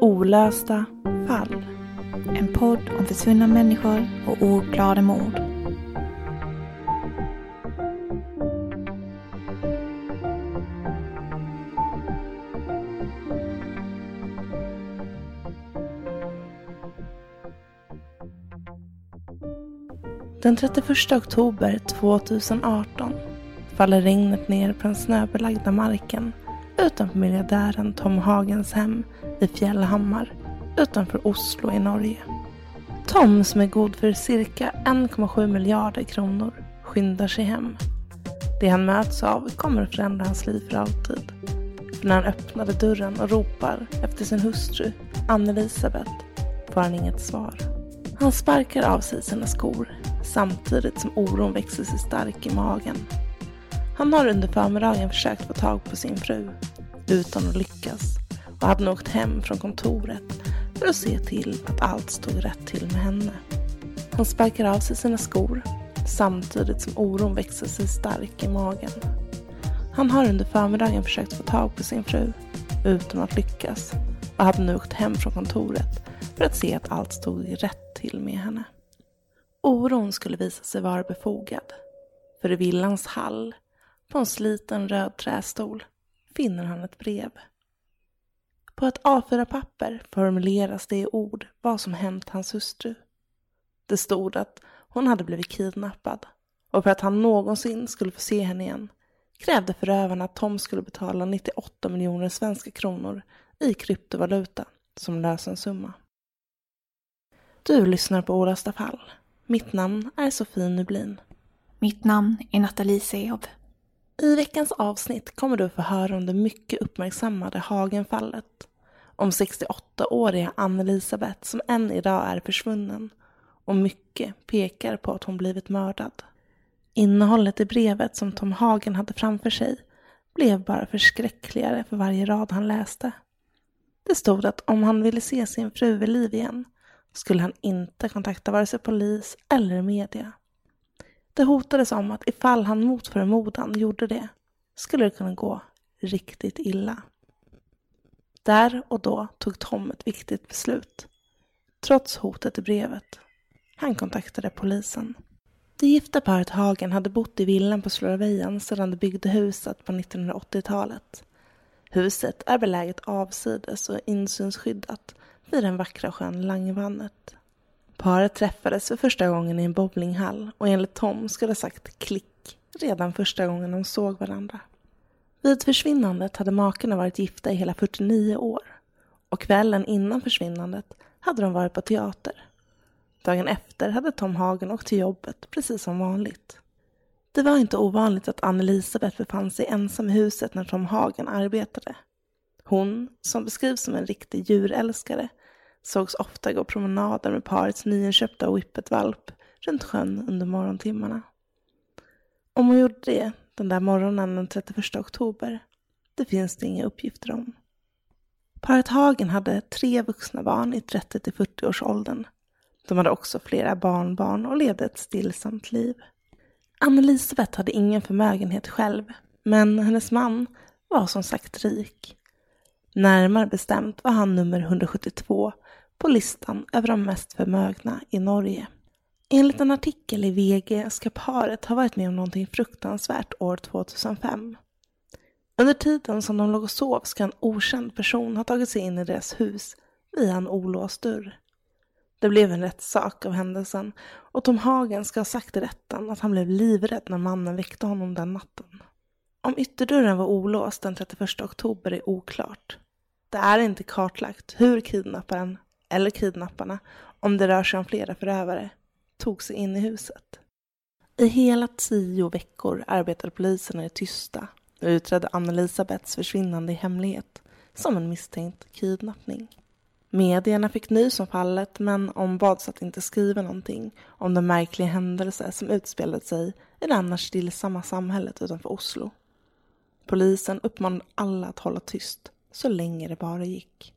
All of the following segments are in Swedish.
Olösta fall. En podd om försvunna människor och oklara mord. Den 31 oktober 2018 faller regnet ner på den snöbelagda marken utanför miljardären Tom Hagens hem i Fjällhammar utanför Oslo i Norge. Tom som är god för cirka 1,7 miljarder kronor skyndar sig hem. Det han möts av kommer att förändra hans liv för alltid. För när han öppnade dörren och ropar efter sin hustru Ann-Elisabeth får han inget svar. Han sparkar av sig sina skor samtidigt som oron växer sig stark i magen. Han har under förmiddagen försökt få tag på sin fru utan att lyckas och hade åkt hem från kontoret för att se till att allt stod rätt till med henne. Han sparkar av sig sina skor samtidigt som oron växer sig stark i magen. Han har under förmiddagen försökt få tag på sin fru utan att lyckas och hade nu åkt hem från kontoret för att se att allt stod rätt till med henne. Oron skulle visa sig vara befogad. För i villans hall, på en sliten röd trästol, finner han ett brev. På ett A4-papper formuleras det i ord vad som hänt hans hustru. Det stod att hon hade blivit kidnappad och för att han någonsin skulle få se henne igen krävde förövarna att Tom skulle betala 98 miljoner svenska kronor i kryptovaluta som lösensumma. Du lyssnar på Ola fall. Mitt namn är Sofie Nublin. Mitt namn är Nathalie Seob. I veckans avsnitt kommer du få höra om det mycket uppmärksammade Hagenfallet. Om 68-åriga Ann-Elisabeth som än idag är försvunnen. Och mycket pekar på att hon blivit mördad. Innehållet i brevet som Tom Hagen hade framför sig blev bara förskräckligare för varje rad han läste. Det stod att om han ville se sin fru vid liv igen skulle han inte kontakta vare sig polis eller media. Det hotades om att ifall han mot förmodan gjorde det skulle det kunna gå riktigt illa. Där och då tog Tom ett viktigt beslut. Trots hotet i brevet. Han kontaktade polisen. Det gifta paret Hagen hade bott i villan på Slöravejan sedan de byggde huset på 1980-talet. Huset är beläget avsides och insynsskyddat vid den vackra sjön Langvannet. Paret träffades för första gången i en bowlinghall och enligt Tom skulle ha sagt klick redan första gången de såg varandra. Vid försvinnandet hade makarna varit gifta i hela 49 år och kvällen innan försvinnandet hade de varit på teater. Dagen efter hade Tom Hagen åkt till jobbet precis som vanligt. Det var inte ovanligt att Ann-Elisabeth befann sig ensam i huset när Tom Hagen arbetade. Hon, som beskrivs som en riktig djurälskare, sågs ofta gå promenader med parets nyinköpta whippet-valp runt sjön under morgontimmarna. Om hon gjorde det den där morgonen den 31 oktober, det finns det inga uppgifter om. Paret Hagen hade tre vuxna barn i 30 40 års åldern. De hade också flera barnbarn och levde ett stillsamt liv. Ann-Elisabeth hade ingen förmögenhet själv, men hennes man var som sagt rik. Närmare bestämt var han nummer 172 på listan över de mest förmögna i Norge. Enligt en artikel i VG ska paret ha varit med om någonting fruktansvärt år 2005. Under tiden som de låg och sov ska en okänd person ha tagit sig in i deras hus via en olåst dörr. Det blev en rättssak av händelsen och Tom Hagen ska ha sagt i rätten att han blev livrädd när mannen väckte honom den natten. Om ytterdörren var olåst den 31 oktober är oklart. Det är inte kartlagt hur kidnapparen, eller kidnapparna, om det rör sig om flera förövare, tog sig in i huset. I hela tio veckor arbetade polisen i det tysta och utredde Anna-Elisabeths försvinnande i hemlighet som en misstänkt kidnappning. Medierna fick nys om fallet men ombads att inte skriva någonting om den märkliga händelse som utspelade sig i det annars stillsamma samhället utanför Oslo. Polisen uppmanade alla att hålla tyst så länge det bara gick.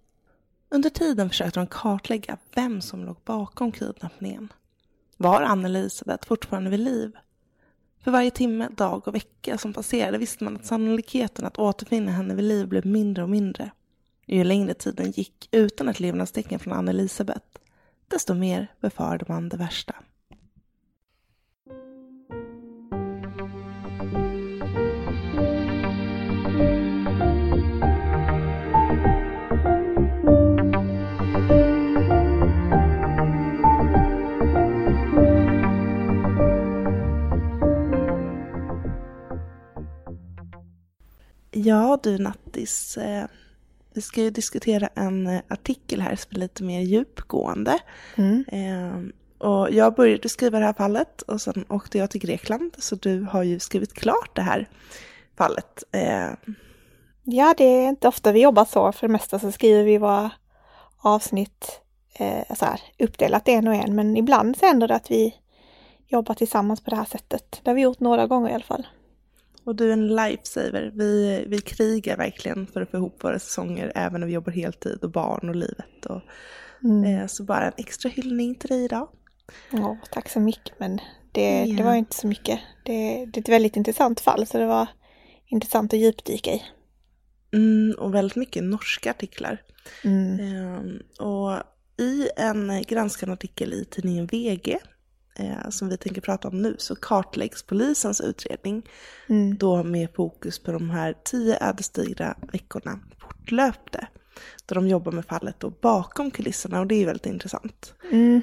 Under tiden försökte de kartlägga vem som låg bakom kidnappningen. Var Ann-Elisabeth fortfarande vid liv? För varje timme, dag och vecka som passerade visste man att sannolikheten att återfinna henne vid liv blev mindre och mindre. Ju längre tiden gick utan ett levnadstecken från Ann-Elisabeth, desto mer befarade man det värsta. Ja du Nattis, eh, vi ska ju diskutera en eh, artikel här som är lite mer djupgående. Mm. Eh, och jag började skriva det här fallet och sen åkte jag till Grekland så du har ju skrivit klart det här fallet. Ja, det är inte ofta vi jobbar så. För det mesta så skriver vi våra avsnitt så här, uppdelat en och en, men ibland så händer det att vi jobbar tillsammans på det här sättet. Det har vi gjort några gånger i alla fall. Och du är en lifesaver. Vi, vi krigar verkligen för att få ihop våra säsonger även när vi jobbar heltid och barn och livet. Och, mm. eh, så bara en extra hyllning till dig idag. Ja, tack så mycket. Men det, yeah. det var inte så mycket. Det, det är ett väldigt intressant fall så det var intressant att djupdyka i. Mm, och väldigt mycket norska artiklar. Mm. Eh, och i en granskande artikel i tidningen VG eh, som vi tänker prata om nu så kartläggs polisens utredning mm. då med fokus på de här tio ödesdigra veckorna fortlöpte. Då de jobbar med fallet då bakom kulisserna och det är väldigt intressant. Mm.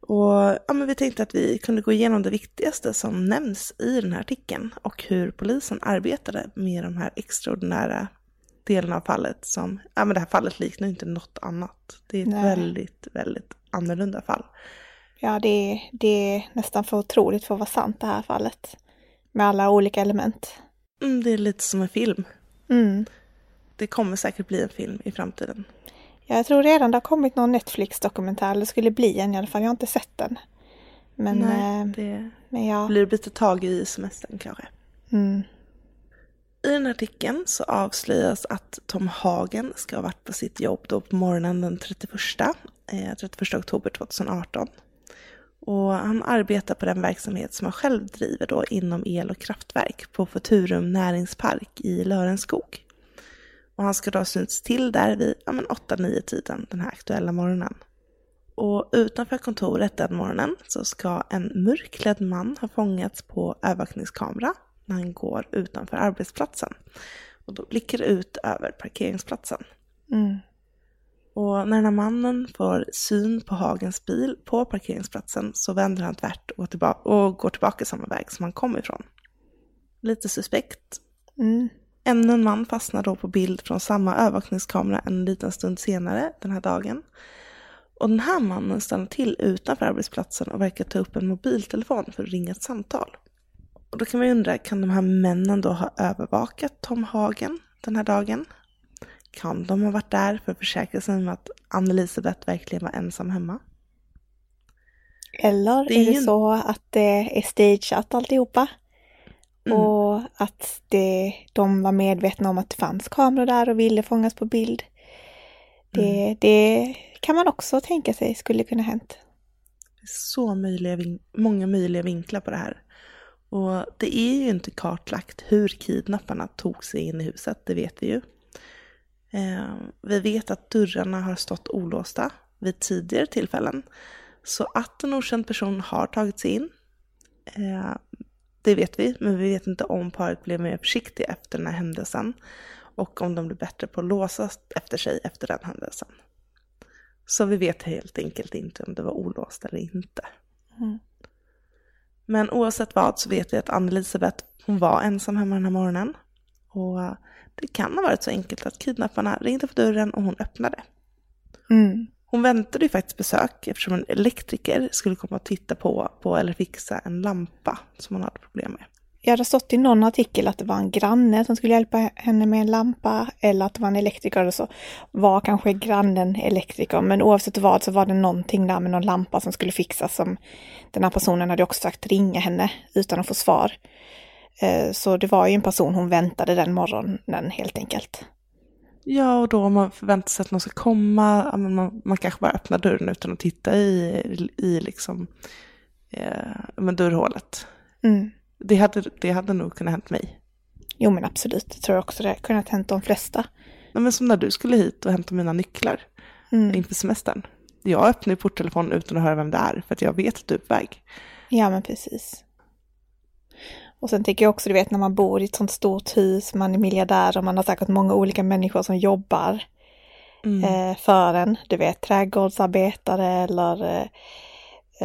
Och ja, men vi tänkte att vi kunde gå igenom det viktigaste som nämns i den här artikeln och hur polisen arbetade med de här extraordinära delarna av fallet som, ja men det här fallet liknar inte något annat. Det är ett Nej. väldigt, väldigt annorlunda fall. Ja, det, det är nästan för otroligt för att vara sant det här fallet. Med alla olika element. Mm, det är lite som en film. Mm. Det kommer säkert bli en film i framtiden. Ja, jag tror redan det har kommit någon Netflix-dokumentär, eller skulle bli en i alla fall. Jag har inte sett den. Men, Nej, eh, det men jag... blir lite tag i semestern kanske. Mm. I den här artikeln så avslöjas att Tom Hagen ska ha varit på sitt jobb då på morgonen den 31, eh, 31 oktober 2018. Och han arbetar på den verksamhet som han själv driver då inom el och kraftverk på Futurum näringspark i Lörenskog. Och han ska då ha synts till där vid ja, 8-9 tiden den här aktuella morgonen. Och utanför kontoret den morgonen så ska en mörkklädd man ha fångats på övervakningskamera när han går utanför arbetsplatsen. Och då blickar det ut över parkeringsplatsen. Mm. Och när den här mannen får syn på Hagens bil på parkeringsplatsen så vänder han tvärt och, tillbaka, och går tillbaka samma väg som han kom ifrån. Lite suspekt. Mm. Ännu en man fastnar då på bild från samma övervakningskamera en liten stund senare den här dagen. Och den här mannen stannar till utanför arbetsplatsen och verkar ta upp en mobiltelefon för att ringa ett samtal. Och då kan man ju undra, kan de här männen då ha övervakat Tom Hagen den här dagen? Kan de ha varit där för att försäkra sig om att Ann-Elisabeth verkligen var ensam hemma? Eller Det är är det ju- så att det är stageat alltihopa? Mm. Och att det, de var medvetna om att det fanns kameror där och ville fångas på bild. Det, Mm. det kan man också tänka sig skulle kunna hänt. Det är så möjliga, många möjliga vinklar på det här. Och det är ju inte kartlagt hur kidnapparna tog sig in i huset, det vet vi ju. Eh, vi vet att dörrarna har stått olåsta vid tidigare tillfällen. Så att en okänd person har tagit sig in, eh, det vet vi, men vi vet inte om paret blev mer försiktiga efter den här händelsen och om de blev bättre på att låsa efter sig efter den händelsen. Så vi vet helt enkelt inte om det var olåst eller inte. Mm. Men oavsett vad så vet vi att Ann-Elisabeth, hon var ensam hemma den här morgonen. Och det kan ha varit så enkelt att kidnapparna ringde på dörren och hon öppnade. Mm. Hon väntade ju faktiskt besök eftersom en elektriker skulle komma och titta på, på eller fixa en lampa som hon hade problem med. Ja, det har stått i någon artikel att det var en granne som skulle hjälpa henne med en lampa eller att det var en elektriker eller så. Var kanske grannen elektriker, men oavsett vad så var det någonting där med någon lampa som skulle fixas som den här personen hade också sagt ringa henne utan att få svar. Eh, Så det var ju en person hon väntade den morgonen helt enkelt. Ja, och då om man förväntar sig att någon ska komma, man, man kanske bara öppnar dörren utan att titta i, i liksom, eh, dörrhålet. Mm. Det hade, det hade nog kunnat hänt mig. Jo men absolut, det tror jag också det har kunnat hänt de flesta. Nej, men som när du skulle hit och hämta mina nycklar Mm. inför semestern. Jag öppnar porttelefonen utan att höra vem det är, för att jag vet att du är på väg. Ja men precis. Och sen tycker jag också, du vet när man bor i ett sånt stort hus, man är miljardär och man har säkert många olika människor som jobbar Mm. eh, för en. Du vet trädgårdsarbetare eller eh,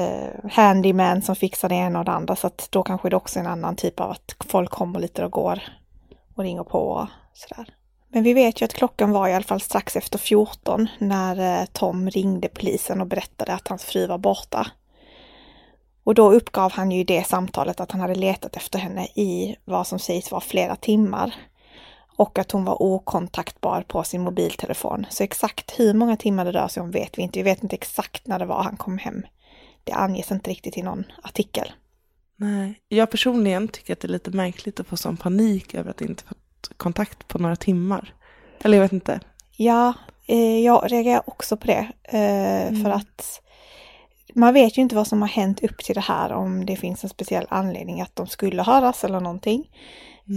eh, handyman som fixar det ena och det andra. Så att då kanske det också är en annan typ av att folk kommer lite och går och ringer på och sådär. Men vi vet ju att klockan var i alla fall strax efter 14 när eh, Tom ringde polisen och berättade att hans fru var borta. Och då uppgav han ju i det samtalet att han hade letat efter henne i vad som sägs vara flera timmar. Och att hon var okontaktbar på sin mobiltelefon. Så exakt hur många timmar det rör sig om vet vi inte. Vi vet inte exakt när det var han kom hem. Det anges inte riktigt i någon artikel. Nej, jag personligen tycker att det är lite märkligt att få sån panik över att inte fått kontakt på några timmar. Eller jag vet inte. Ja, eh, jag reagerar också på det. Eh, För att man vet ju inte vad som har hänt upp till det här, om det finns en speciell anledning att de skulle höras eller någonting.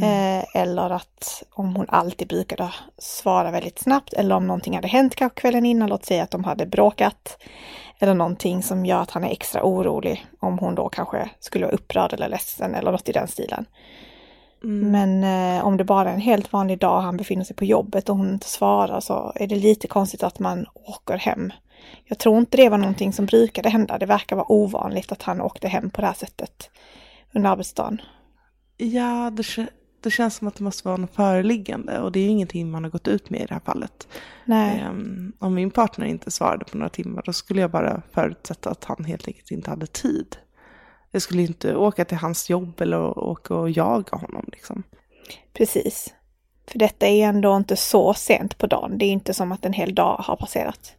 Eh, eller att om hon alltid brukade svara väldigt snabbt eller om någonting hade hänt kanske kvällen innan, låt säga att de hade bråkat. Eller någonting som gör att han är extra orolig om hon då kanske skulle vara upprörd eller ledsen eller något i den stilen. Men eh, om det bara är en helt vanlig dag han befinner sig på jobbet och hon inte svarar så är det lite konstigt att man åker hem. Jag tror inte det var någonting som brukade hända. Det verkar vara ovanligt att han åkte hem på det här sättet under arbetsdagen. Ja, det, det känns som att det måste vara något föreliggande och det är ju ingenting man har gått ut med i det här fallet. Ehm, om min partner inte svarade på några timmar då skulle jag bara förutsätta att han helt enkelt inte hade tid. Jag skulle inte åka till hans jobb eller åka och jaga honom liksom. precis. För detta är ändå inte så sent på dagen. Det är inte som att en hel dag har passerat.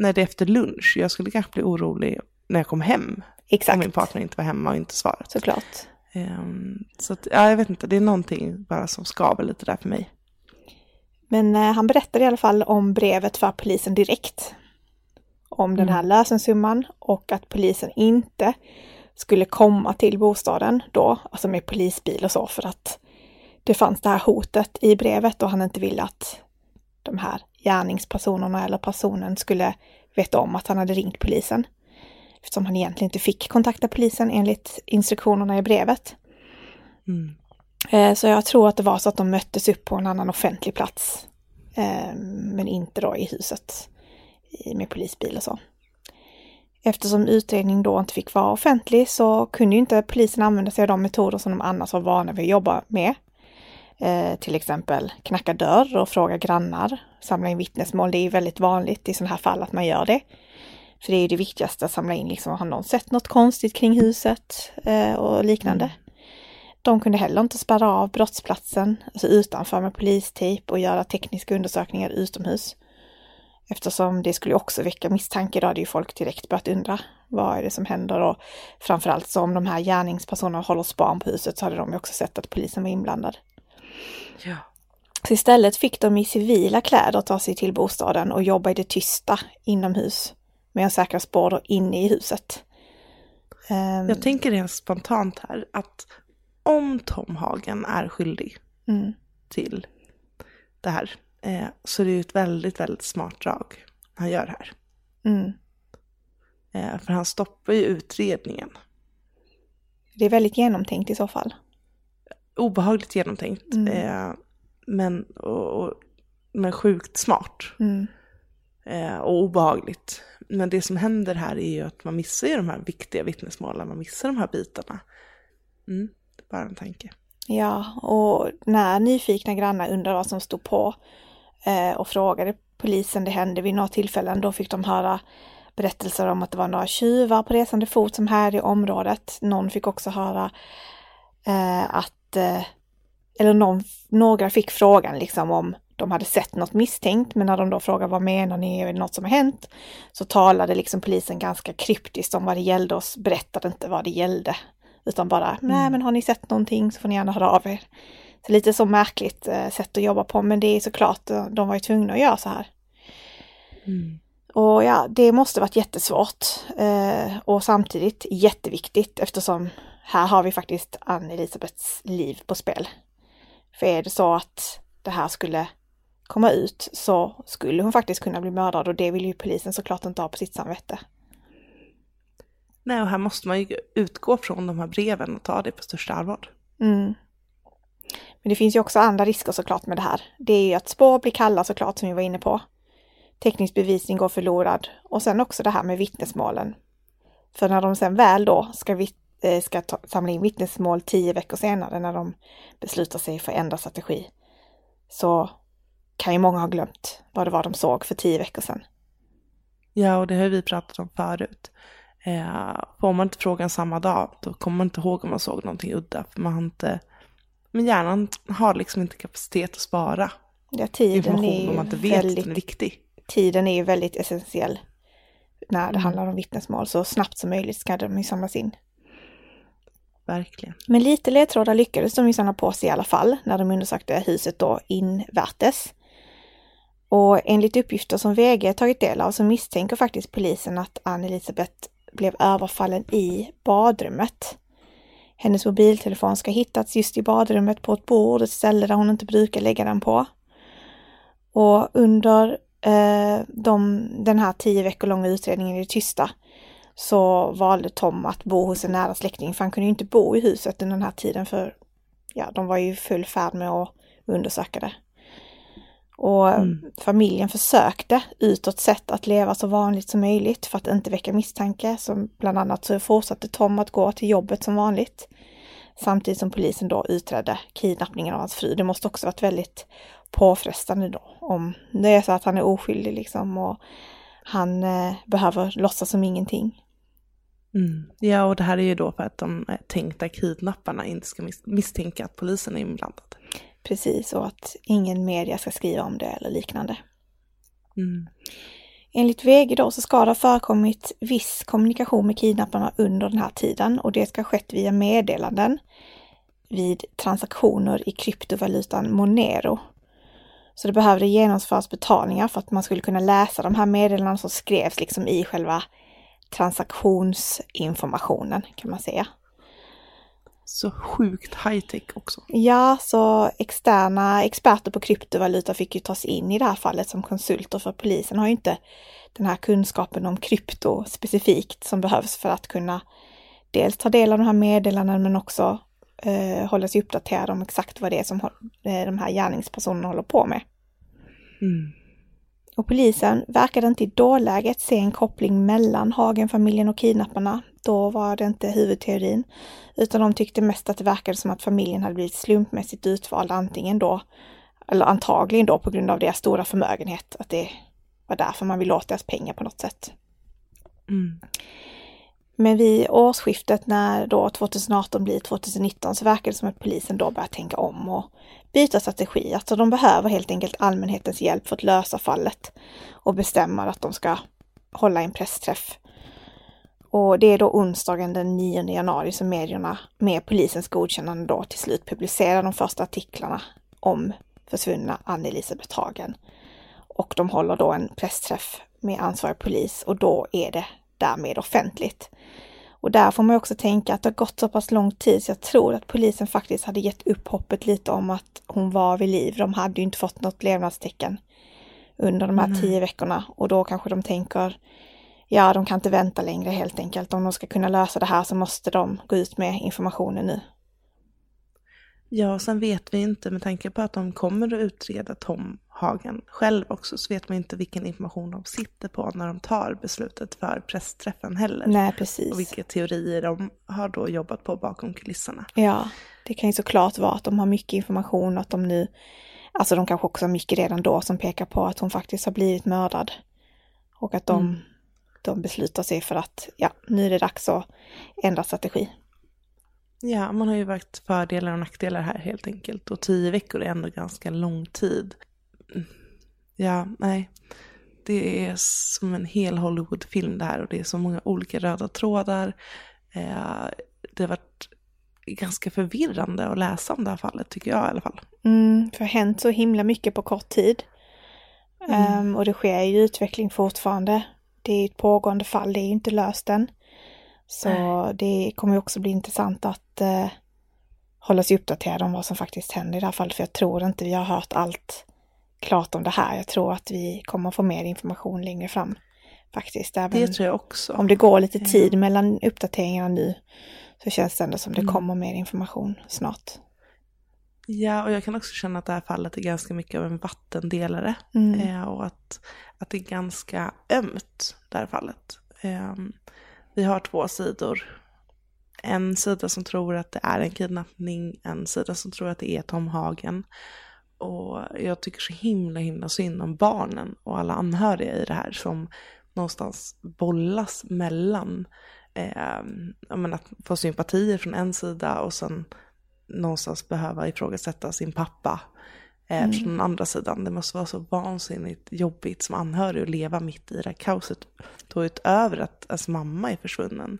När det är efter lunch, jag skulle kanske bli orolig när jag kom hem. Exakt. Om min partner inte var hemma och inte svarat. Såklart. Ehm, så att, ja, jag vet inte, det är någonting bara som skaver lite där för mig. Men eh, han berättade i alla fall om brevet för polisen direkt. Om den här lösensumman och att polisen inte skulle komma till bostaden då, alltså med polisbil och så, för att det fanns det här hotet i brevet och han inte ville att de här gärningspersonerna eller personen skulle veta om att han hade ringt polisen. Eftersom han egentligen inte fick kontakta polisen enligt instruktionerna i brevet. Mm. Eh, Så jag tror att det var så att de möttes upp på en annan offentlig plats. Eh, Men inte då i huset med polisbil och så. Eftersom utredningen då inte fick vara offentlig så kunde inte polisen använda sig av de metoder som de annars var vana vid att jobba med. Eh, till exempel knacka dörr och fråga grannar, samla in vittnesmål. Det är väldigt vanligt i sådana här fall att man gör det. För det är det viktigaste att samla in, liksom, har någon sett något konstigt kring huset eh, och liknande. De kunde heller inte spärra av brottsplatsen, alltså utanför med polistejp och göra tekniska undersökningar utomhus. Eftersom det skulle också väcka misstanke, då hade ju folk direkt börjat undra vad är det som händer och framförallt så om de här gärningspersonerna håller span på huset så hade de också sett att polisen var inblandad. Ja. Så istället fick de i civila kläder ta sig till bostaden och jobba i det tysta inomhus med säkra spår inne i huset. Um, Jag tänker rent spontant här att om Tom Hagen är skyldig mm, till det här eh, så är det ju ett väldigt, väldigt smart drag han gör här. mm. Eh, för han stoppar ju utredningen. Det är väldigt genomtänkt i så fall. Obehagligt genomtänkt. Mm. Eh, men, och, och, men sjukt smart. Mm, eh, och obehagligt. Men det som händer här är ju att man missar ju de här viktiga vittnesmålen, man missar de här bitarna. Mm, bara en tanke. Ja, och när nyfikna grannar undrade vad som stod på eh, och frågade polisen, det hände vid några tillfällen, då fick de höra berättelser om att det var några tjuvar på resande fot som här i området. Någon fick också höra eh, att, eller någon, några fick frågan liksom om de hade sett något misstänkt, men när de då frågade vad menar ni, är det något som har hänt? Så talade liksom polisen ganska kryptiskt om vad det gällde och berättade inte vad det gällde. Utan bara, nej men har ni sett någonting så får ni gärna höra av er. Så lite så märkligt eh, sätt att jobba på, men det är såklart, eh, de var ju tvungna att göra så här. Och ja, det måste varit jättesvårt eh, och samtidigt jätteviktigt eftersom här har vi faktiskt Ann-Elisabeths liv på spel. För är det så att det här skulle komma ut så skulle hon faktiskt kunna bli mördad och det vill ju polisen såklart inte ha på sitt samvete. Nej, och här måste man ju utgå från de här breven och ta det på största allvar. Mm. Men det finns ju också andra risker såklart med det här. Det är ju att spår blir kalla såklart som vi var inne på. Teknisk bevisning går förlorad och sen också det här med vittnesmålen. För när de sen väl då ska, vitt, ska ta, samla in vittnesmål tio veckor senare när de beslutar sig för att ändra strategi så kan ju många ha glömt vad det var de såg för tio veckor sedan. Ja, och det har vi pratat om förut. Eh, får man inte frågan samma dag, då kommer man inte ihåg om man såg någonting udda. För man har inte, men hjärnan har liksom inte kapacitet att spara Ja, tiden information om man inte vet väldigt den är viktig. tiden är ju väldigt essentiell när det Mm. handlar om vittnesmål. Så snabbt som möjligt ska de ju samlas in. Verkligen. Men lite ledtrådar lyckades de ju samla på sig i alla fall när de undersökte huset då invärtes. Och enligt uppgifter som VG tagit del av så misstänker faktiskt polisen att Ann-Elisabeth blev överfallen i badrummet. Hennes mobiltelefon ska hittats just i badrummet på ett bord, ett ställe där hon inte brukar lägga den på. Och under eh, de, den här tio veckor långa utredningen i det tysta så valde Tom att bo hos en nära släkting för han kunde ju inte bo i huset under den här tiden för ja, de var ju full färd med att undersöka det. Och Mm. familjen försökte utåt sett att leva så vanligt som möjligt för att inte väcka misstanke. Så bland annat så fortsatte Tom att gå till jobbet som vanligt. Samtidigt som polisen då utredde kidnappningen av hans fru. Det måste också varit väldigt påfrestande då om det är så att han är oskyldig liksom och han eh, behöver låtsas som ingenting. Mm. Ja, och det här är ju då för att de tänkta kidnapparna inte ska mis- misstänka att polisen är inblandad. Precis, och att ingen media ska skriva om det eller liknande. Mm. Enligt VG då så ska det ha förekommit viss kommunikation med kidnapparna under den här tiden och det ska ha skett via meddelanden vid transaktioner i kryptovalutan Monero. Så det behövde genomföras betalningar för att man skulle kunna läsa de här meddelandena som skrevs liksom i själva transaktionsinformationen kan man säga. Så sjukt high tech också. Ja, så externa experter på kryptovaluta fick ju tas in i det här fallet som konsulter för polisen har ju inte den här kunskapen om krypto specifikt som behövs för att kunna dels ta del av de här meddelandena men också eh, hålla sig uppdaterad om exakt vad det är som eh, de här gärningspersonerna håller på med. Mm. Och polisen verkade inte i dåläget se en koppling mellan Hagenfamiljen och kidnapparna. Då var det inte huvudteorin. Utan de tyckte mest att det verkade som att familjen hade blivit slumpmässigt utvald antingen då, eller antagligen då på grund av deras stora förmögenhet. Att det var därför man ville åt deras pengar på något sätt. Mm. Men vid årsskiftet när då 2018 blir 2019 så verkar det som att polisen då börjar tänka om och byta strategi. Alltså de behöver helt enkelt allmänhetens hjälp för att lösa fallet och bestämmer att de ska hålla en pressträff. Och det är då onsdagen den 9 januari som medierna med polisens godkännande då till slut publicerar de första artiklarna om försvunna Ann-Elisabeth Hagen. Och de håller då en pressträff med ansvarig polis och då är det därmed offentligt. Och där får man också tänka att det har gått så pass lång tid så jag tror att polisen faktiskt hade gett upp hoppet lite om att hon var vid liv. De hade ju inte fått något levnadstecken under de här mm. tio veckorna och då kanske de tänker ja, de kan inte vänta längre helt enkelt. Om de ska kunna lösa det här så måste de gå ut med informationen nu. Ja, sen vet vi inte med tanke på att de kommer att utreda Tom Hagen själv också så vet man inte vilken information de sitter på när de tar beslutet för pressträffen heller. Nej, precis. Och vilka teorier de har då jobbat på bakom kulisserna. Ja, det kan ju såklart vara att de har mycket information och att de nu, alltså de kanske också har mycket redan då som pekar på att hon faktiskt har blivit mördad. Och att de, mm. de beslutar sig för att, ja, nu är det dags att ändra strategi. Ja, man har ju vägt fördelar och nackdelar här helt enkelt. Och tio veckor är ändå ganska lång tid. Ja, nej. Det är som en hel Hollywoodfilm det här och det är så många olika röda trådar. Eh, det har varit ganska förvirrande att läsa om det här fallet tycker jag i alla fall. Mm, för det har hänt så himla mycket på kort tid. Mm. Um, och det sker ju utveckling fortfarande. Det är ett pågående fall, det är ju inte löst än. Så Nej. det kommer också bli intressant att uh, hålla sig uppdaterad om vad som faktiskt händer i det här fallet. För jag tror inte vi har hört allt klart om det här. Jag tror att vi kommer få mer information längre fram. Faktiskt. Även det tror jag också. Om det går lite tid mellan uppdateringarna nu så känns det ändå som det mm. kommer mer information snart. Ja, och jag kan också känna att det här fallet är ganska mycket av en vattendelare. Mm. Eh, och att, att det är ganska ömt, det här fallet. Eh, vi har två sidor. En sida som tror att det är en kidnappning, en sida som tror att det är Tom Hagen. Och jag tycker så himla himla synd om barnen och alla anhöriga i det här som någonstans bollas mellan eh, menar, att få sympatier från en sida och sen någonstans behöva ifrågasätta sin pappa mm. från den andra sidan. Det måste vara så vansinnigt jobbigt som anhörig att leva mitt i det här kaoset. Då utöver att ens mamma är försvunnen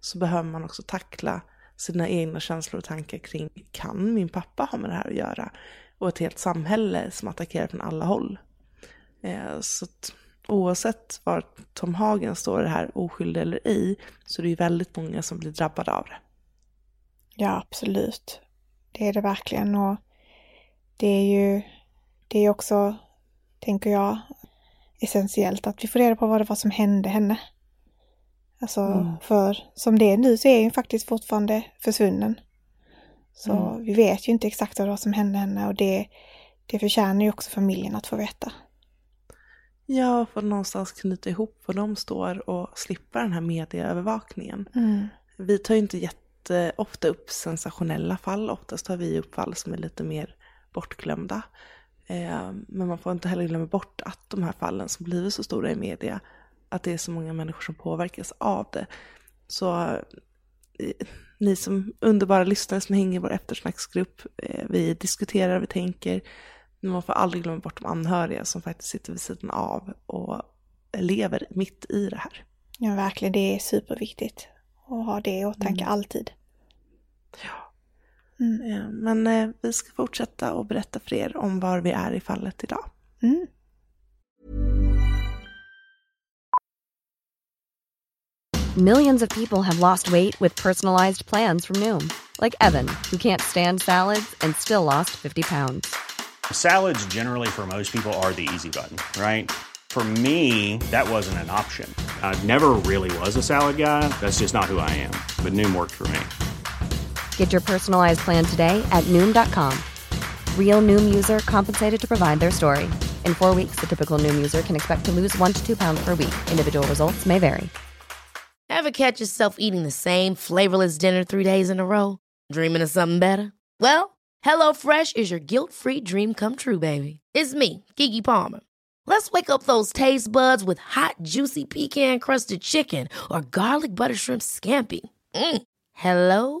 så behöver man också tackla sina egna känslor och tankar kring kan min pappa ha med det här att göra? och ett helt samhälle som attackerar från alla håll. Eh, så att oavsett var Tom Hagen står i det här, oskyldig eller ej, så är det ju väldigt många som blir drabbade av det. Ja, absolut. Det är det verkligen och det är ju det är också, tänker jag, essentiellt att vi får reda på vad det var som hände henne. Alltså, mm. för som det är nu så är hon faktiskt fortfarande försvunnen. Så mm. vi vet ju inte exakt vad som hände henne och det, det förtjänar ju också familjen att få veta. Ja, för någonstans knyta ihop var de står och slippa den här medieövervakningen. Mm. Vi tar ju inte jätteofta upp sensationella fall, oftast tar vi upp fall som är lite mer bortglömda. Eh, men man får inte heller glömma bort att de här fallen som blivit så stora i media, att det är så många människor som påverkas av det. Så eh, ni som underbara lyssnare som hänger i vår eftersnacksgrupp. Eh, vi diskuterar, vi tänker. Men man får aldrig glömma bort de anhöriga som faktiskt sitter vid sidan av och lever mitt i det här. Ja, verkligen. Det är superviktigt att ha det i åtanke mm. alltid. Ja. Mm. Men eh, vi ska fortsätta och berätta för er om var vi är i fallet idag. Mm. Millions of people have lost weight with personalized plans from Noom. Like Evan, who can't stand salads and still lost 50 pounds. Salads generally for most people are the easy button, right? For me, that wasn't an option. I never really was a salad guy. That's just not who I am. But Noom worked for me. Get your personalized plan today at Noom.com. Real Noom user compensated to provide their story. In four weeks, the typical Noom user can expect to lose one to two pounds per week. Individual results may vary. Ever catch yourself eating the same flavorless dinner three days in a row? Dreaming of something better? Well, HelloFresh is your guilt-free dream come true, baby. It's me, Gigi Palmer. Let's wake up those taste buds with hot, juicy pecan crusted chicken or garlic butter shrimp scampi. Mm. Hello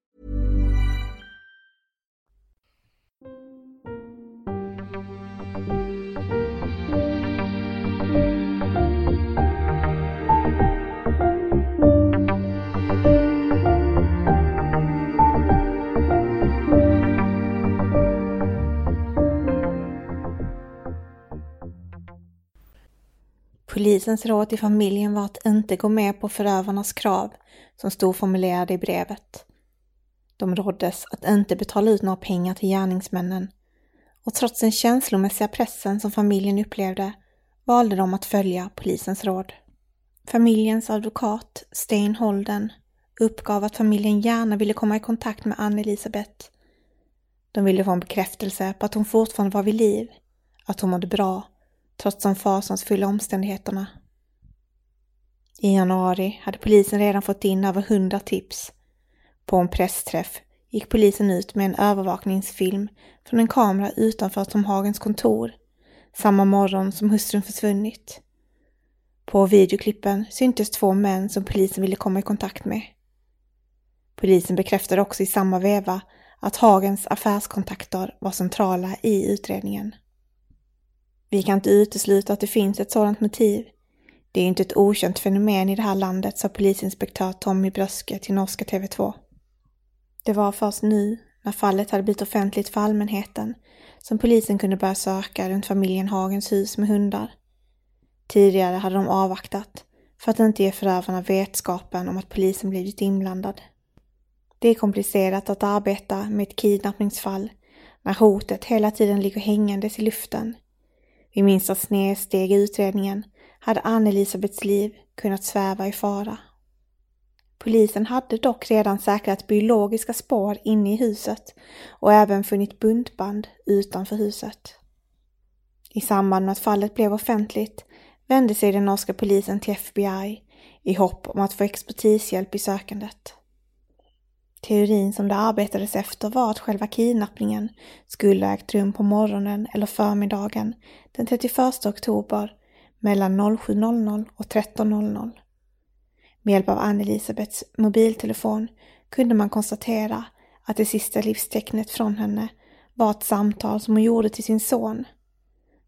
Polisens råd till familjen var att inte gå med på förövarnas krav som stod formulerade i brevet. De råddes att inte betala ut några pengar till gärningsmännen och trots den känslomässiga pressen som familjen upplevde valde de att följa polisens råd. Familjens advokat, Stein Holden, uppgav att familjen gärna ville komma i kontakt med Ann-Elisabeth. De ville få en bekräftelse på att hon fortfarande var vid liv, att hon mådde bra trots de fasansfulla omständigheterna. I januari hade polisen redan fått in över hundra tips. På en pressträff gick polisen ut med en övervakningsfilm från en kamera utanför Tom Hagens kontor samma morgon som hustrun försvunnit. På videoklippen syntes två män som polisen ville komma i kontakt med. Polisen bekräftade också i samma veva att Hagens affärskontakter var centrala i utredningen. Vi kan inte utesluta att det finns ett sådant motiv. Det är inte ett okänt fenomen i det här landet, sa polisinspektör Tommy Bröske till norska TV2. Det var först nu, när fallet hade blivit offentligt för allmänheten, som polisen kunde börja söka runt familjen Hagens hus med hundar. Tidigare hade de avvaktat för att inte ge förövarna vetskapen om att polisen blivit inblandad. Det är komplicerat att arbeta med ett kidnappningsfall när hotet hela tiden ligger hängandes i luften vid minsta snedsteg i utredningen hade Ann-Elisabeths liv kunnat sväva i fara. Polisen hade dock redan säkrat biologiska spår inne i huset och även funnit buntband utanför huset. I samband med att fallet blev offentligt vände sig den norska polisen till FBI i hopp om att få expertishjälp i sökandet. Teorin som det arbetades efter var att själva kidnappningen skulle ha ägt rum på morgonen eller förmiddagen den 31 oktober mellan 07.00 och 13.00. Med hjälp av Ann-Elisabeths mobiltelefon kunde man konstatera att det sista livstecknet från henne var ett samtal som hon gjorde till sin son.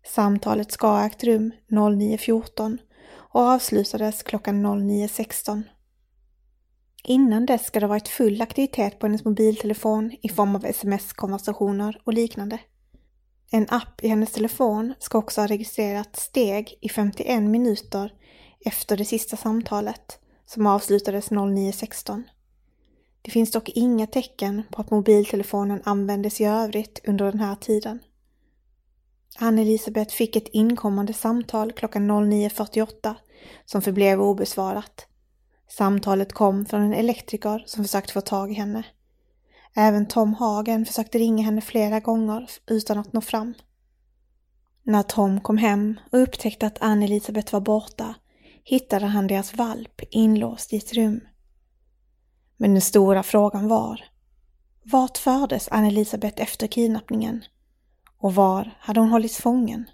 Samtalet ska ha ägt rum 09.14 och avslutades klockan 09.16. Innan dess ska det ha varit full aktivitet på hennes mobiltelefon i form av sms-konversationer och liknande. En app i hennes telefon ska också ha registrerat steg i 51 minuter efter det sista samtalet som avslutades 09.16. Det finns dock inga tecken på att mobiltelefonen användes i övrigt under den här tiden. Ann-Elisabeth fick ett inkommande samtal klockan 09.48 som förblev obesvarat Samtalet kom från en elektriker som försökt få tag i henne. Även Tom Hagen försökte ringa henne flera gånger utan att nå fram. När Tom kom hem och upptäckte att Ann-Elisabeth var borta hittade han deras valp inlåst i ett rum. Men den stora frågan var, vart fördes Ann-Elisabeth efter kidnappningen? Och var hade hon hållits fången?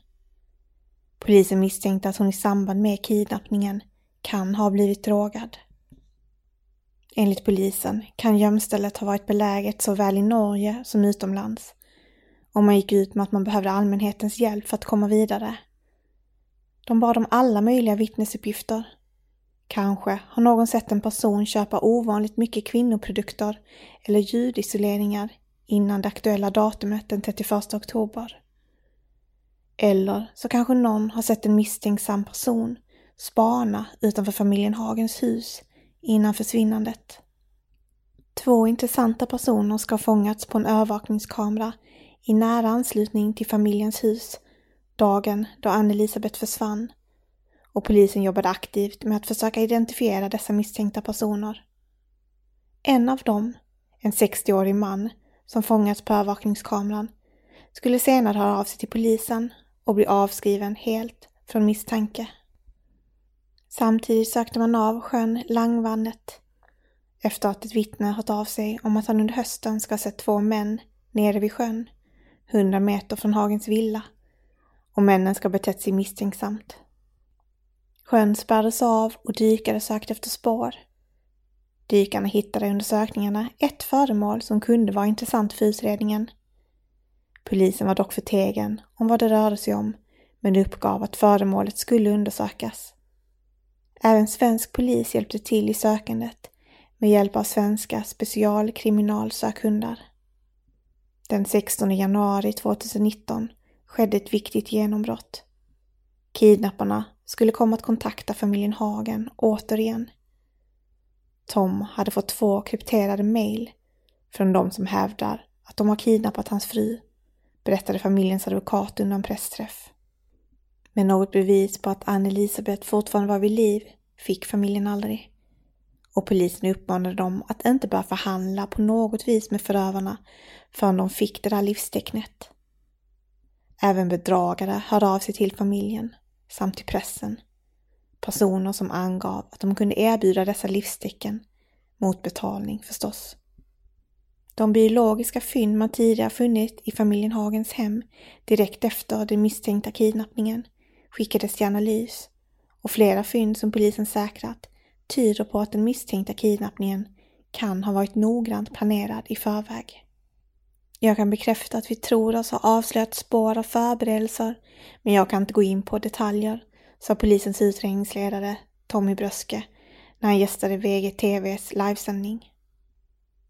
Polisen misstänkte att hon i samband med kidnappningen kan ha blivit drogad. Enligt polisen kan gömstället ha varit beläget såväl i Norge som utomlands och man gick ut med att man behövde allmänhetens hjälp för att komma vidare. De bad om alla möjliga vittnesuppgifter. Kanske har någon sett en person köpa ovanligt mycket kvinnoprodukter eller ljudisoleringar innan det aktuella datumet den 31 oktober. Eller så kanske någon har sett en misstänksam person spana utanför familjen Hagens hus innan försvinnandet. Två intressanta personer ska ha fångats på en övervakningskamera i nära anslutning till familjens hus dagen då Ann-Elisabeth försvann och polisen jobbade aktivt med att försöka identifiera dessa misstänkta personer. En av dem, en 60-årig man som fångats på övervakningskameran, skulle senare höra av sig till polisen och bli avskriven helt från misstanke. Samtidigt sökte man av sjön Langvannet efter att ett vittne hört av sig om att han under hösten ska ha sett två män nere vid sjön, hundra meter från Hagens villa, och männen ska ha betett sig misstänksamt. Sjön spärrades av och dykare sökte efter spår. Dykarna hittade under sökningarna ett föremål som kunde vara intressant för utredningen. Polisen var dock förtegen om vad det rörde sig om, men uppgav att föremålet skulle undersökas. Även svensk polis hjälpte till i sökandet med hjälp av svenska specialkriminalsökhundar. Den 16 januari 2019 skedde ett viktigt genombrott. Kidnapparna skulle komma att kontakta familjen Hagen återigen. Tom hade fått två krypterade mejl från de som hävdar att de har kidnappat hans fru, berättade familjens advokat under en pressträff. Men något bevis på att Ann-Elisabeth fortfarande var vid liv fick familjen aldrig. Och polisen uppmanade dem att inte börja förhandla på något vis med förövarna förrän de fick det där livstecknet. Även bedragare hörde av sig till familjen samt till pressen. Personer som angav att de kunde erbjuda dessa livstecken mot betalning förstås. De biologiska fynd man tidigare funnit i familjen Hagens hem direkt efter den misstänkta kidnappningen skickades till analys och flera fynd som polisen säkrat tyder på att den misstänkta kidnappningen kan ha varit noggrant planerad i förväg. Jag kan bekräfta att vi tror oss ha avslöjat spår av förberedelser, men jag kan inte gå in på detaljer, sa polisens utredningsledare Tommy Bröske när han gästade VGTVs livesändning.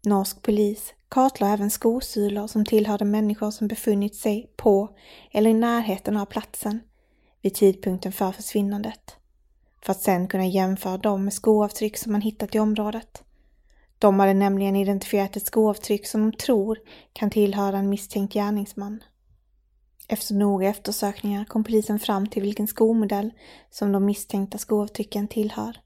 Norsk polis kartlade även skosulor som tillhörde människor som befunnit sig på eller i närheten av platsen vid tidpunkten för försvinnandet, för att sedan kunna jämföra dem med skoavtryck som man hittat i området. De hade nämligen identifierat ett skoavtryck som de tror kan tillhöra en misstänkt gärningsman. Efter noga eftersökningar kom polisen fram till vilken skomodell som de misstänkta skoavtrycken tillhör.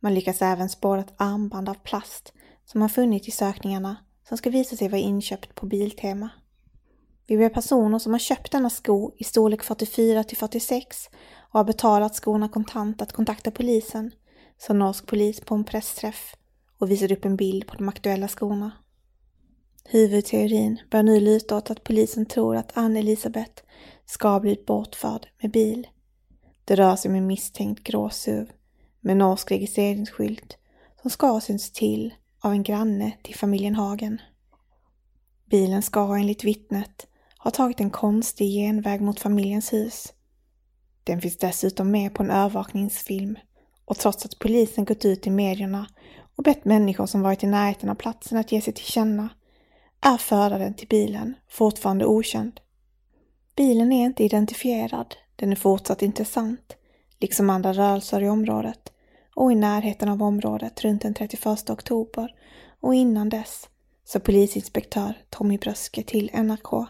Man lyckas även spåra ett armband av plast som man funnit i sökningarna som ska visa sig vara inköpt på Biltema. Vi ber personer som har köpt denna sko i storlek 44 till 46 och har betalat skorna kontant att kontakta polisen, sa norsk polis på en pressträff och visade upp en bild på de aktuella skorna. Huvudteorin bör nu luta åt att polisen tror att Ann-Elisabeth ska ha blivit bortförd med bil. Det rör sig om en misstänkt grå SUV med norsk registreringsskylt som ska ha synts till av en granne till familjen Hagen. Bilen ska enligt vittnet har tagit en konstig genväg mot familjens hus. Den finns dessutom med på en övervakningsfilm och trots att polisen gått ut i medierna och bett människor som varit i närheten av platsen att ge sig till känna är föraren till bilen fortfarande okänd. Bilen är inte identifierad, den är fortsatt intressant, liksom andra rörelser i området och i närheten av området runt den 31 oktober och innan dess, sa polisinspektör Tommy Bröske till NRK.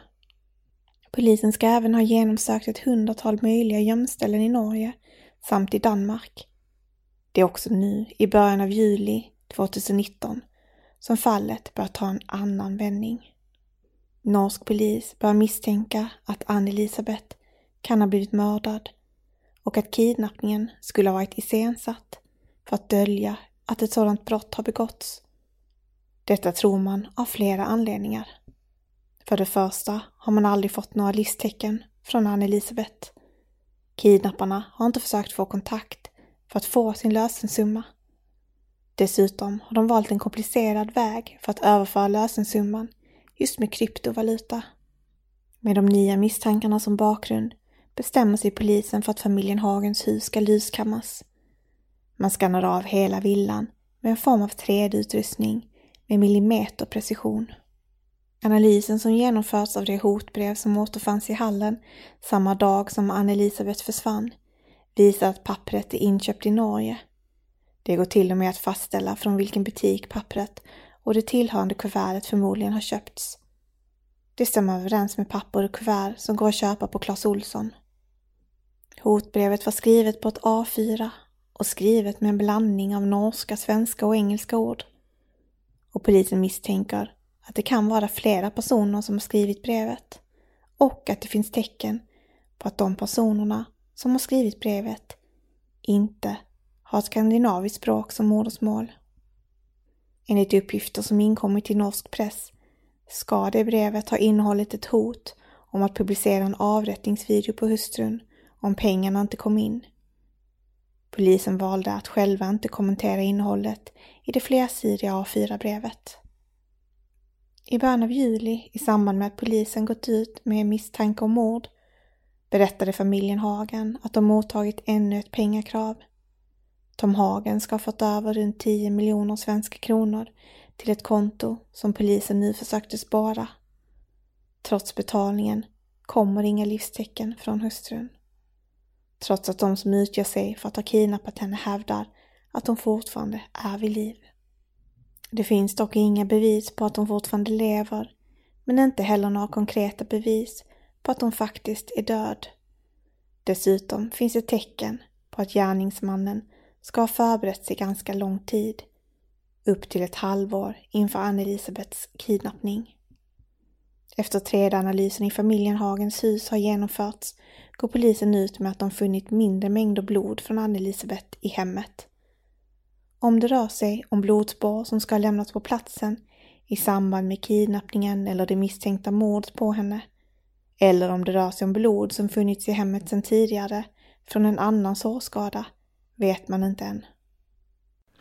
Polisen ska även ha genomsökt ett hundratal möjliga gömställen i Norge samt i Danmark. Det är också nu, i början av juli 2019, som fallet bör ta en annan vändning. Norsk polis bör misstänka att Ann-Elisabeth kan ha blivit mördad och att kidnappningen skulle ha varit iscensatt för att dölja att ett sådant brott har begåtts. Detta tror man av flera anledningar. För det första har man aldrig fått några livstecken från Ann-Elisabeth. Kidnapparna har inte försökt få kontakt för att få sin lösensumma. Dessutom har de valt en komplicerad väg för att överföra lösensumman just med kryptovaluta. Med de nya misstankarna som bakgrund bestämmer sig polisen för att familjen Hagens hus ska lyskammas. Man skannar av hela villan med en form av 3D-utrustning med millimeterprecision. Analysen som genomförts av det hotbrev som återfanns i hallen samma dag som Ann-Elisabeth försvann visar att pappret är inköpt i Norge. Det går till och med att fastställa från vilken butik pappret och det tillhörande kuvertet förmodligen har köpts. Det stämmer överens med papper och kuvert som går att köpa på Clas Olsson. Hotbrevet var skrivet på ett A4 och skrivet med en blandning av norska, svenska och engelska ord. Och polisen misstänker att det kan vara flera personer som har skrivit brevet och att det finns tecken på att de personerna som har skrivit brevet inte har skandinaviskt språk som modersmål. Enligt uppgifter som inkommit till norsk press ska det brevet ha innehållit ett hot om att publicera en avrättningsvideo på hustrun om pengarna inte kom in. Polisen valde att själva inte kommentera innehållet i det flersidiga A4-brevet. I början av juli, i samband med att polisen gått ut med misstanke om mord, berättade familjen Hagen att de mottagit ännu ett pengakrav. Tom Hagen ska ha fått över runt 10 miljoner svenska kronor till ett konto som polisen nu försökte spara. Trots betalningen kommer inga livstecken från hustrun. Trots att de som utger sig för att ha kidnappat henne hävdar att hon fortfarande är vid liv. Det finns dock inga bevis på att hon fortfarande lever, men inte heller några konkreta bevis på att hon faktiskt är död. Dessutom finns det tecken på att gärningsmannen ska ha förberett sig ganska lång tid, upp till ett halvår inför Ann-Elisabeths kidnappning. Efter tredje analysen i familjen Hagens hus har genomförts går polisen ut med att de funnit mindre mängder blod från Ann-Elisabeth i hemmet. Om det rör sig om blodspår som ska ha lämnats på platsen i samband med kidnappningen eller det misstänkta mordet på henne, eller om det rör sig om blod som funnits i hemmet sedan tidigare från en annan sårskada, vet man inte än.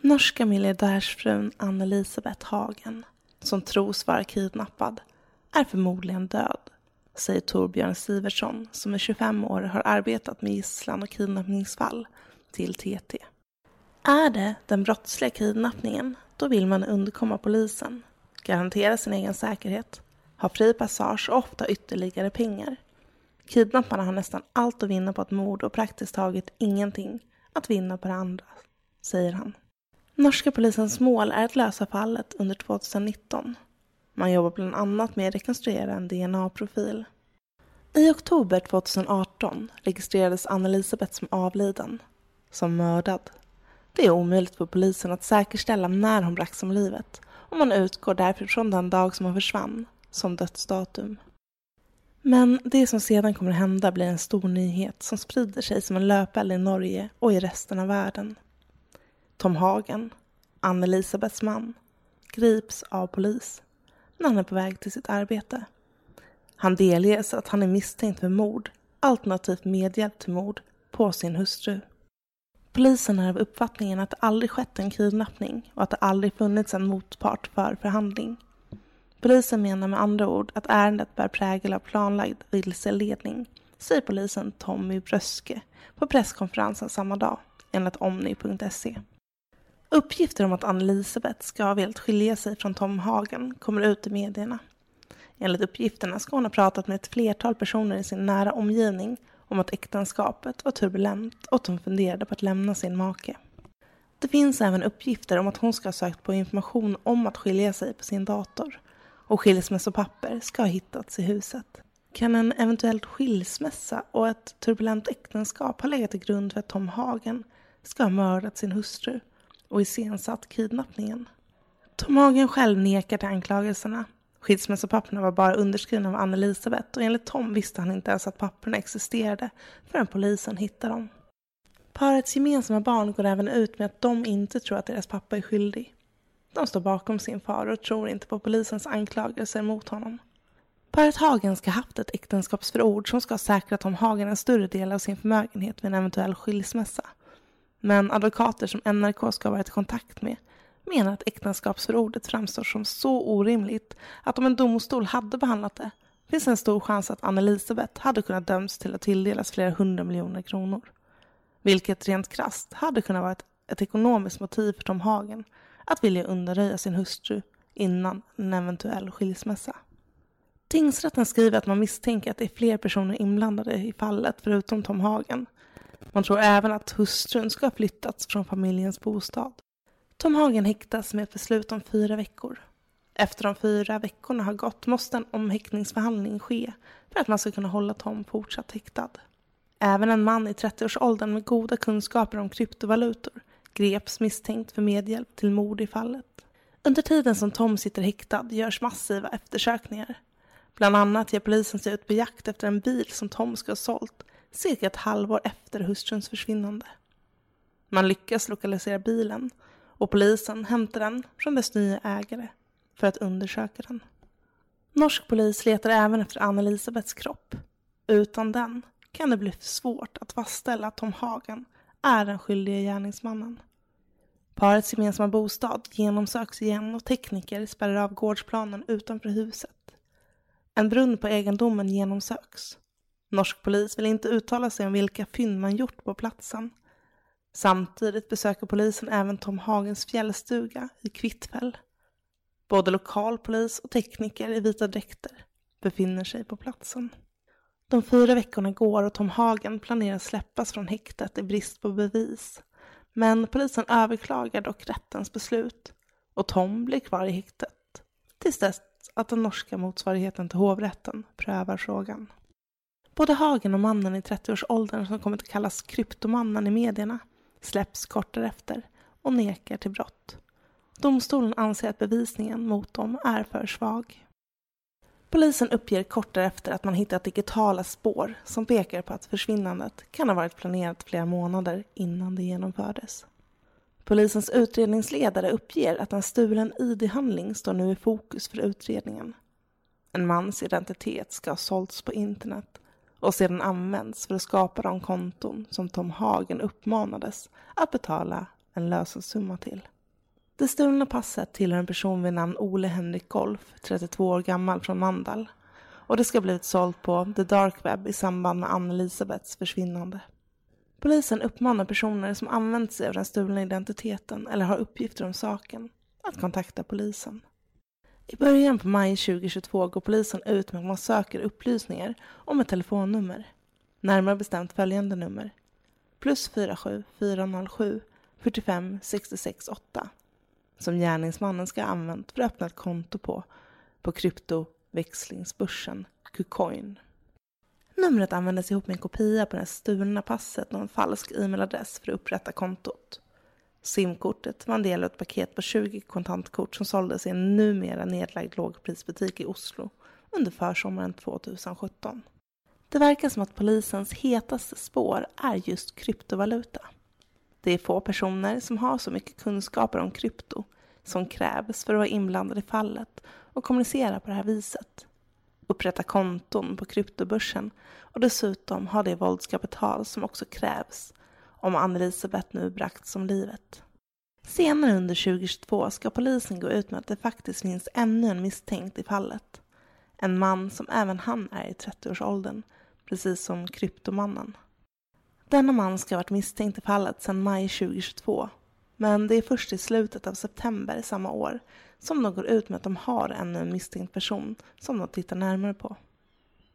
Norska miljardärsfrun Ann-Elisabeth Hagen, som tros vara kidnappad, är förmodligen död, säger Torbjörn Siversson som i 25 år har arbetat med gisslan och kidnappningsfall till TT. Är det den brottsliga kidnappningen, då vill man undkomma polisen, garantera sin egen säkerhet, ha fri passage och ofta ytterligare pengar. Kidnapparna har nästan allt att vinna på ett mord och praktiskt taget ingenting att vinna på det andra, säger han. Norska polisens mål är att lösa fallet under 2019 man jobbar bland annat med att rekonstruera en DNA-profil. I oktober 2018 registrerades Ann-Elisabeth som avliden, som mördad. Det är omöjligt för polisen att säkerställa när hon bragts om livet och man utgår därför från den dag som hon försvann som dödsdatum. Men det som sedan kommer att hända blir en stor nyhet som sprider sig som en löpeld i Norge och i resten av världen. Tom Hagen, Ann-Elisabeths man, grips av polis när han är på väg till sitt arbete. Han delges att han är misstänkt för mord, alternativt medhjälp till mord, på sin hustru. Polisen är av uppfattningen att det aldrig skett en kidnappning och att det aldrig funnits en motpart för förhandling. Polisen menar med andra ord att ärendet bär prägel av planlagd vilseledning, säger polisen Tommy Bröske på presskonferensen samma dag, enligt Omni.se. Uppgifter om att Ann-Elisabeth ska ha velat skilja sig från Tom Hagen kommer ut i medierna. Enligt uppgifterna ska hon ha pratat med ett flertal personer i sin nära omgivning om att äktenskapet var turbulent och att hon funderade på att lämna sin make. Det finns även uppgifter om att hon ska ha sökt på information om att skilja sig på sin dator och skilsmässopapper ska ha hittats i huset. Kan en eventuell skilsmässa och ett turbulent äktenskap ha legat till grund för att Tom Hagen ska ha mördat sin hustru och iscensatt kidnappningen. Tom Hagen själv nekar till anklagelserna. Skilsmässopapperna var bara underskrivna av Anne-Elisabeth och enligt Tom visste han inte ens att papperna existerade förrän polisen hittade dem. Parets gemensamma barn går även ut med att de inte tror att deras pappa är skyldig. De står bakom sin far och tror inte på polisens anklagelser mot honom. Paret Hagen ska ha haft ett äktenskapsförord som ska ha säkrat Tom Hagen en större del av sin förmögenhet vid en eventuell skilsmässa. Men advokater som NRK ska ha varit i kontakt med menar att äktenskapsförordet framstår som så orimligt att om en domstol hade behandlat det finns en stor chans att Ann-Elisabeth hade kunnat döms till att tilldelas flera hundra miljoner kronor. Vilket rent krast hade kunnat vara ett, ett ekonomiskt motiv för Tom Hagen att vilja undanröja sin hustru innan en eventuell skilsmässa. Tingsrätten skriver att man misstänker att det är fler personer inblandade i fallet förutom Tom Hagen Man tror även att hustrun ska ha flyttats från familjens bostad. Tom Hagen häktas med ett beslut om fyra veckor. Efter de fyra veckorna har gått måste en omhäktningsförhandling ske för att man ska kunna hålla Tom fortsatt häktad. Även en man i 30-årsåldern med goda kunskaper om kryptovalutor greps misstänkt för medhjälp till mord i fallet. Under tiden som Tom sitter häktad görs massiva eftersökningar. Bland annat ger polisen sig ut på jakt efter en bil som Tom ska ha sålt cirka ett halvår efter hustruns försvinnande. Man lyckas lokalisera bilen och polisen hämtar den från dess nya ägare för att undersöka den. Norsk polis letar även efter Anna-Elisabeths kropp. Utan den kan det bli svårt att fastställa att Tom Hagen är den skyldige gärningsmannen. Parets gemensamma bostad genomsöks igen och tekniker spärrar av gårdsplanen utanför huset. En brunn på egendomen genomsöks. Norsk polis vill inte uttala sig om vilka fynd man gjort på platsen. Samtidigt besöker polisen även Tom Hagens fjällstuga i Kvittfäll. Både lokalpolis och tekniker i vita dräkter befinner sig på platsen. De fyra veckorna går och Tom Hagen planerar släppas från häktet i brist på bevis. Men polisen överklagar dock rättens beslut och Tom blir kvar i häktet tills dess att den norska motsvarigheten till hovrätten prövar frågan. Både Hagen och mannen i 30-årsåldern som kommit att kallas kryptomannen i medierna släpps kort därefter och nekar till brott. Domstolen anser att bevisningen mot dem är för svag. Polisen uppger kort därefter att man hittat digitala spår som pekar på att försvinnandet kan ha varit planerat flera månader innan det genomfördes. Polisens utredningsledare uppger att en stulen ID-handling står nu i fokus för utredningen. En mans identitet ska ha sålts på internet och sedan använts för att skapa de konton som Tom Hagen uppmanades att betala en lösensumma till. Det stulna passet tillhör en person vid namn Ole Henrik Golf, 32 år gammal från Mandal. Och det ska ha blivit sålt på the dark web i samband med Ann-Elisabeths försvinnande. Polisen uppmanar personer som använt sig av den stulna identiteten eller har uppgifter om saken att kontakta polisen. I början på maj 2022 går polisen ut med att man söker upplysningar om ett telefonnummer. Närmare bestämt följande nummer. Plus 47 407 45 66 8 som gärningsmannen ska ha använt för att öppna ett konto på, på kryptoväxlingsbörsen Kucoin. Numret användes ihop med en kopia på det stulna passet och en falsk e-mailadress för att upprätta kontot. Simkortet var en del av ett paket på 20 kontantkort som såldes i en numera nedlagd lågprisbutik i Oslo under försommaren 2017. Det verkar som att polisens hetaste spår är just kryptovaluta. Det är få personer som har så mycket kunskaper om krypto som krävs för att vara inblandad i fallet och kommunicera på det här viset. Upprätta konton på kryptobörsen och dessutom ha det våldskapital som också krävs om Ann-Elisabeth nu bragts om livet. Senare under 2022 ska polisen gå ut med att det faktiskt finns ännu en misstänkt i fallet. En man som även han är i 30-årsåldern, precis som kryptomannen. Denna man ska ha varit misstänkt i fallet sedan maj 2022. Men det är först i slutet av september samma år som de går ut med att de har ännu en misstänkt person som de tittar närmare på.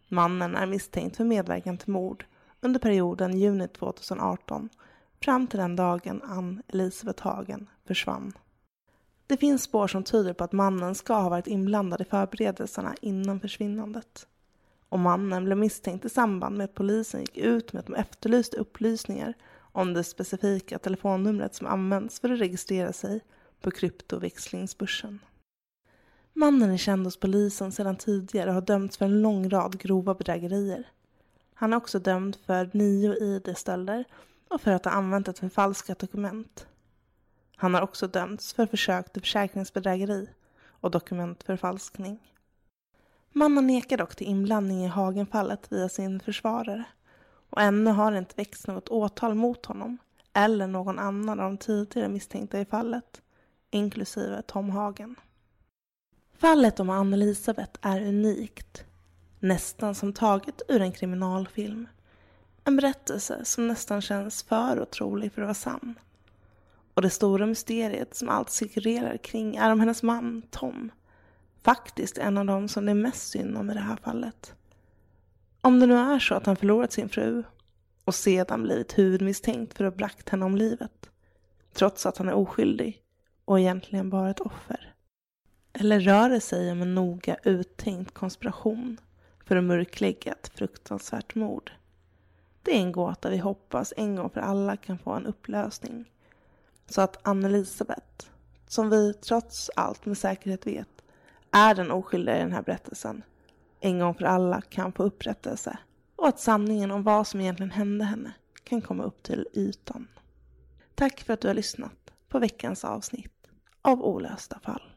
Mannen är misstänkt för medverkan till mord under perioden juni 2018 fram till den dagen Ann Elisabeth Hagen försvann. Det finns spår som tyder på att mannen ska ha varit inblandad i förberedelserna innan försvinnandet och mannen blev misstänkt i samband med att polisen gick ut med att de efterlyste upplysningar om det specifika telefonnumret som används för att registrera sig på kryptoväxlingsbörsen. Mannen är känd hos polisen sedan tidigare och har dömts för en lång rad grova bedrägerier. Han är också dömd för nio ID-stölder och för att ha använt ett förfalskat dokument. Han har också dömts för försök till försäkringsbedrägeri och dokumentförfalskning. Mannen nekar dock till inblandning i Hagenfallet via sin försvarare och ännu har det inte väckts något åtal mot honom eller någon annan av de tidigare misstänkta i fallet, inklusive Tom Hagen. Fallet om Anne-Elisabeth är unikt, nästan som taget ur en kriminalfilm. En berättelse som nästan känns för otrolig för att vara sann. Och det stora mysteriet som allt cirkulerar kring är om hennes man, Tom, faktiskt en av dem som det är mest synd om i det här fallet. Om det nu är så att han förlorat sin fru, och sedan blivit huvudmisstänkt för att ha bragt henne om livet. Trots att han är oskyldig och egentligen bara ett offer. Eller rör det sig om en noga uttänkt konspiration för att mörklägga ett fruktansvärt mord? Det är en gåta vi hoppas en gång för alla kan få en upplösning. Så att Ann-Elisabeth, som vi trots allt med säkerhet vet är den oskyldiga i den här berättelsen, en gång för alla kan få upprättelse och att sanningen om vad som egentligen hände henne kan komma upp till ytan. Tack för att du har lyssnat på veckans avsnitt av Olösta fall.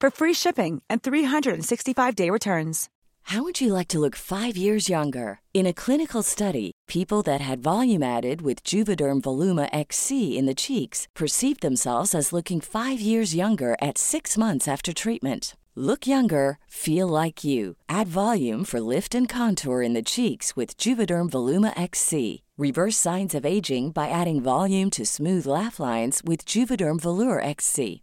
for free shipping and 365-day returns. How would you like to look 5 years younger? In a clinical study, people that had volume added with Juvederm Voluma XC in the cheeks perceived themselves as looking 5 years younger at 6 months after treatment. Look younger, feel like you. Add volume for lift and contour in the cheeks with Juvederm Voluma XC. Reverse signs of aging by adding volume to smooth laugh lines with Juvederm Volure XC.